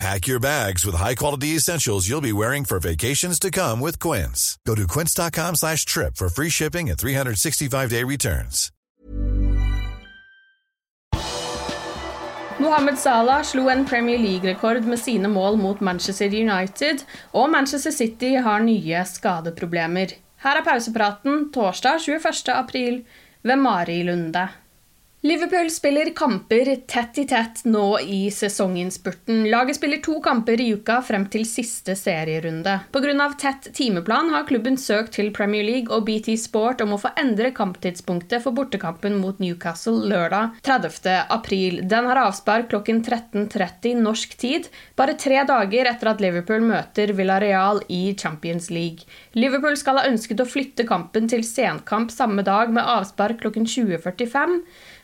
Pack your bags with high-quality essentials you'll be wearing for vacations to come with Quince. Go to quince.com slash trip for free shipping and 365-day returns. Mohamed Salah slo en Premier League-rekord med sine mål mot Manchester United, og Manchester City har nye skadeproblemer. Her er pausepraten torsdag 21. april ved Mari Lunde. Liverpool spiller kamper tett i tett nå i sesonginnspurten. Laget spiller to kamper i uka frem til siste serierunde. Pga. tett timeplan har klubben søkt til Premier League og BT Sport om å få endre kamptidspunktet for bortekampen mot Newcastle lørdag 30. april. Den har avspark klokken 13.30 norsk tid, bare tre dager etter at Liverpool møter Villarreal i Champions League. Liverpool skal ha ønsket å flytte kampen til senkamp samme dag med avspark klokken 20.45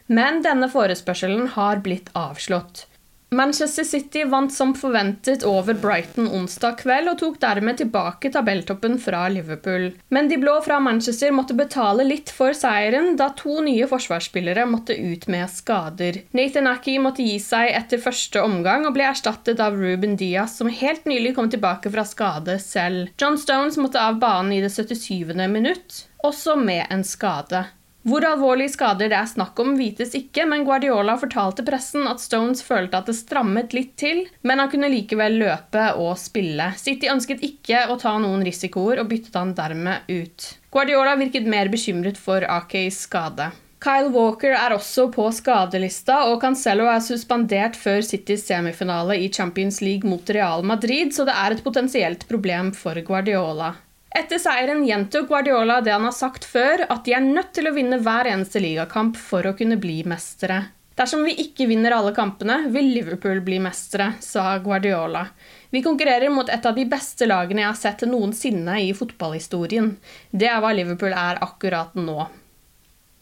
men denne forespørselen har blitt avslått. Manchester City vant som forventet over Brighton onsdag kveld og tok dermed tilbake tabelltoppen fra Liverpool. Men de blå fra Manchester måtte betale litt for seieren, da to nye forsvarsspillere måtte ut med skader. Nathan Aki måtte gi seg etter første omgang og ble erstattet av Ruben Diaz, som helt nylig kom tilbake fra skade selv. John Stones måtte av banen i det 77. minutt, også med en skade. Hvor alvorlige skader det er snakk om, vites ikke, men Guardiola fortalte pressen at Stones følte at det strammet litt til, men han kunne likevel løpe og spille. City ønsket ikke å ta noen risikoer og byttet han dermed ut. Guardiola virket mer bekymret for Akeys skade. Kyle Walker er også på skadelista, og Cancelo er suspendert før Citys semifinale i Champions League mot Real Madrid, så det er et potensielt problem for Guardiola. Etter seieren gjentok Guardiola det han har sagt før, at de er nødt til å vinne hver eneste ligakamp for å kunne bli mestere. Dersom vi ikke vinner alle kampene, vil Liverpool bli mestere, sa Guardiola. Vi konkurrerer mot et av de beste lagene jeg har sett noensinne i fotballhistorien. Det er hva Liverpool er akkurat nå.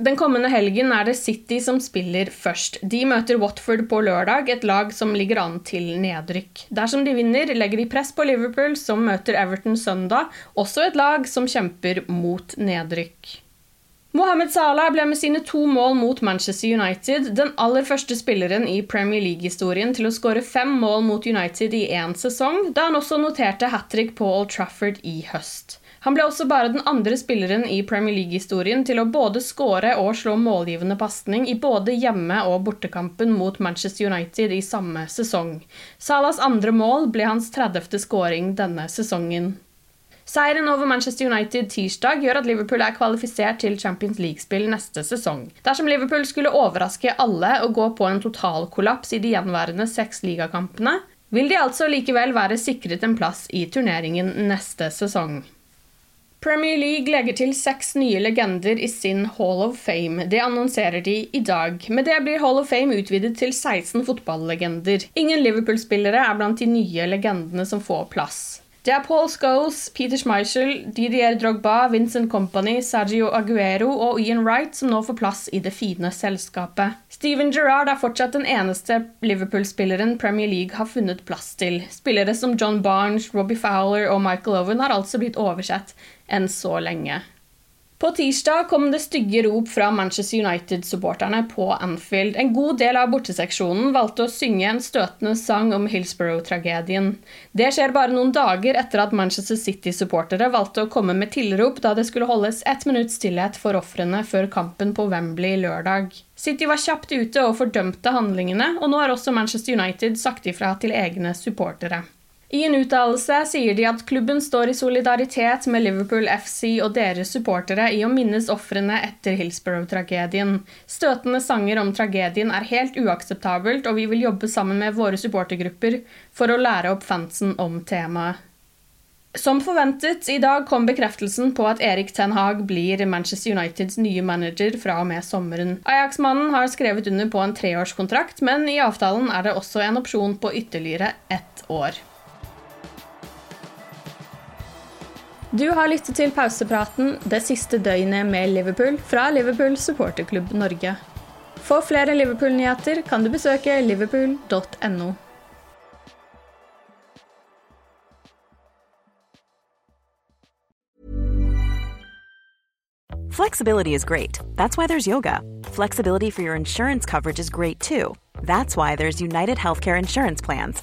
Den kommende helgen er det City som spiller først. De møter Watford på lørdag, et lag som ligger an til nedrykk. Dersom de vinner, legger de press på Liverpool, som møter Everton søndag, også et lag som kjemper mot nedrykk. Mohammed Salah ble med sine to mål mot Manchester United den aller første spilleren i Premier League-historien til å skåre fem mål mot United i én sesong, da han også noterte hat trick på Old Trafford i høst. Han ble også bare den andre spilleren i Premier League-historien til å både skåre og slå målgivende pasning i både hjemme- og bortekampen mot Manchester United i samme sesong. Salas andre mål ble hans 30. skåring denne sesongen. Seieren over Manchester United tirsdag gjør at Liverpool er kvalifisert til Champions League-spill neste sesong. Dersom Liverpool skulle overraske alle og gå på en totalkollaps i de gjenværende seks ligakampene, vil de altså likevel være sikret en plass i turneringen neste sesong. Premier League legger til seks nye legender i sin Hall of Fame. Det annonserer de i dag. Med det blir Hall of Fame utvidet til 16 fotballegender. Ingen Liverpool-spillere er blant de nye legendene som får plass. Det er Paul Scholes, Peter Schmeichel, Didier Drogba, Vincent Company, Sergio Aguero og Ian Wright som nå får plass i det fine selskapet. Steven Gerrard er fortsatt den eneste Liverpool-spilleren Premier League har funnet plass til. Spillere som John Barnes, Robbie Fowler og Michael Owen har altså blitt oversett enn så lenge. På tirsdag kom det stygge rop fra Manchester United-supporterne på Anfield. En god del av borteseksjonen valgte å synge en støtende sang om Hillsborough-tragedien. Det skjer bare noen dager etter at Manchester City-supportere valgte å komme med tilrop da det skulle holdes ett minutts stillhet for ofrene før kampen på Wembley lørdag. City var kjapt ute og fordømte handlingene, og nå har også Manchester United sagt ifra til egne supportere. I en uttalelse sier de at klubben står i solidaritet med Liverpool FC og deres supportere i å minnes ofrene etter Hillsborough-tragedien. Støtende sanger om tragedien er helt uakseptabelt, og vi vil jobbe sammen med våre supportergrupper for å lære opp fansen om temaet. Som forventet, i dag kom bekreftelsen på at Erik Ten Hag blir Manchester Uniteds nye manager fra og med sommeren. Ajax-mannen har skrevet under på en treårskontrakt, men i avtalen er det også en opsjon på ytterligere ett år. Du har lyttet til pausepraten det siste døgnet med Liverpool fra Liverpool supporterklubb Norge. For flere Liverpool-nyheter kan du besøke liverpool.no. Flexibility is great. That's why there's yoga. Flexibility for your insurance coverage is great too. That's why there's United Healthcare Insurance Plans.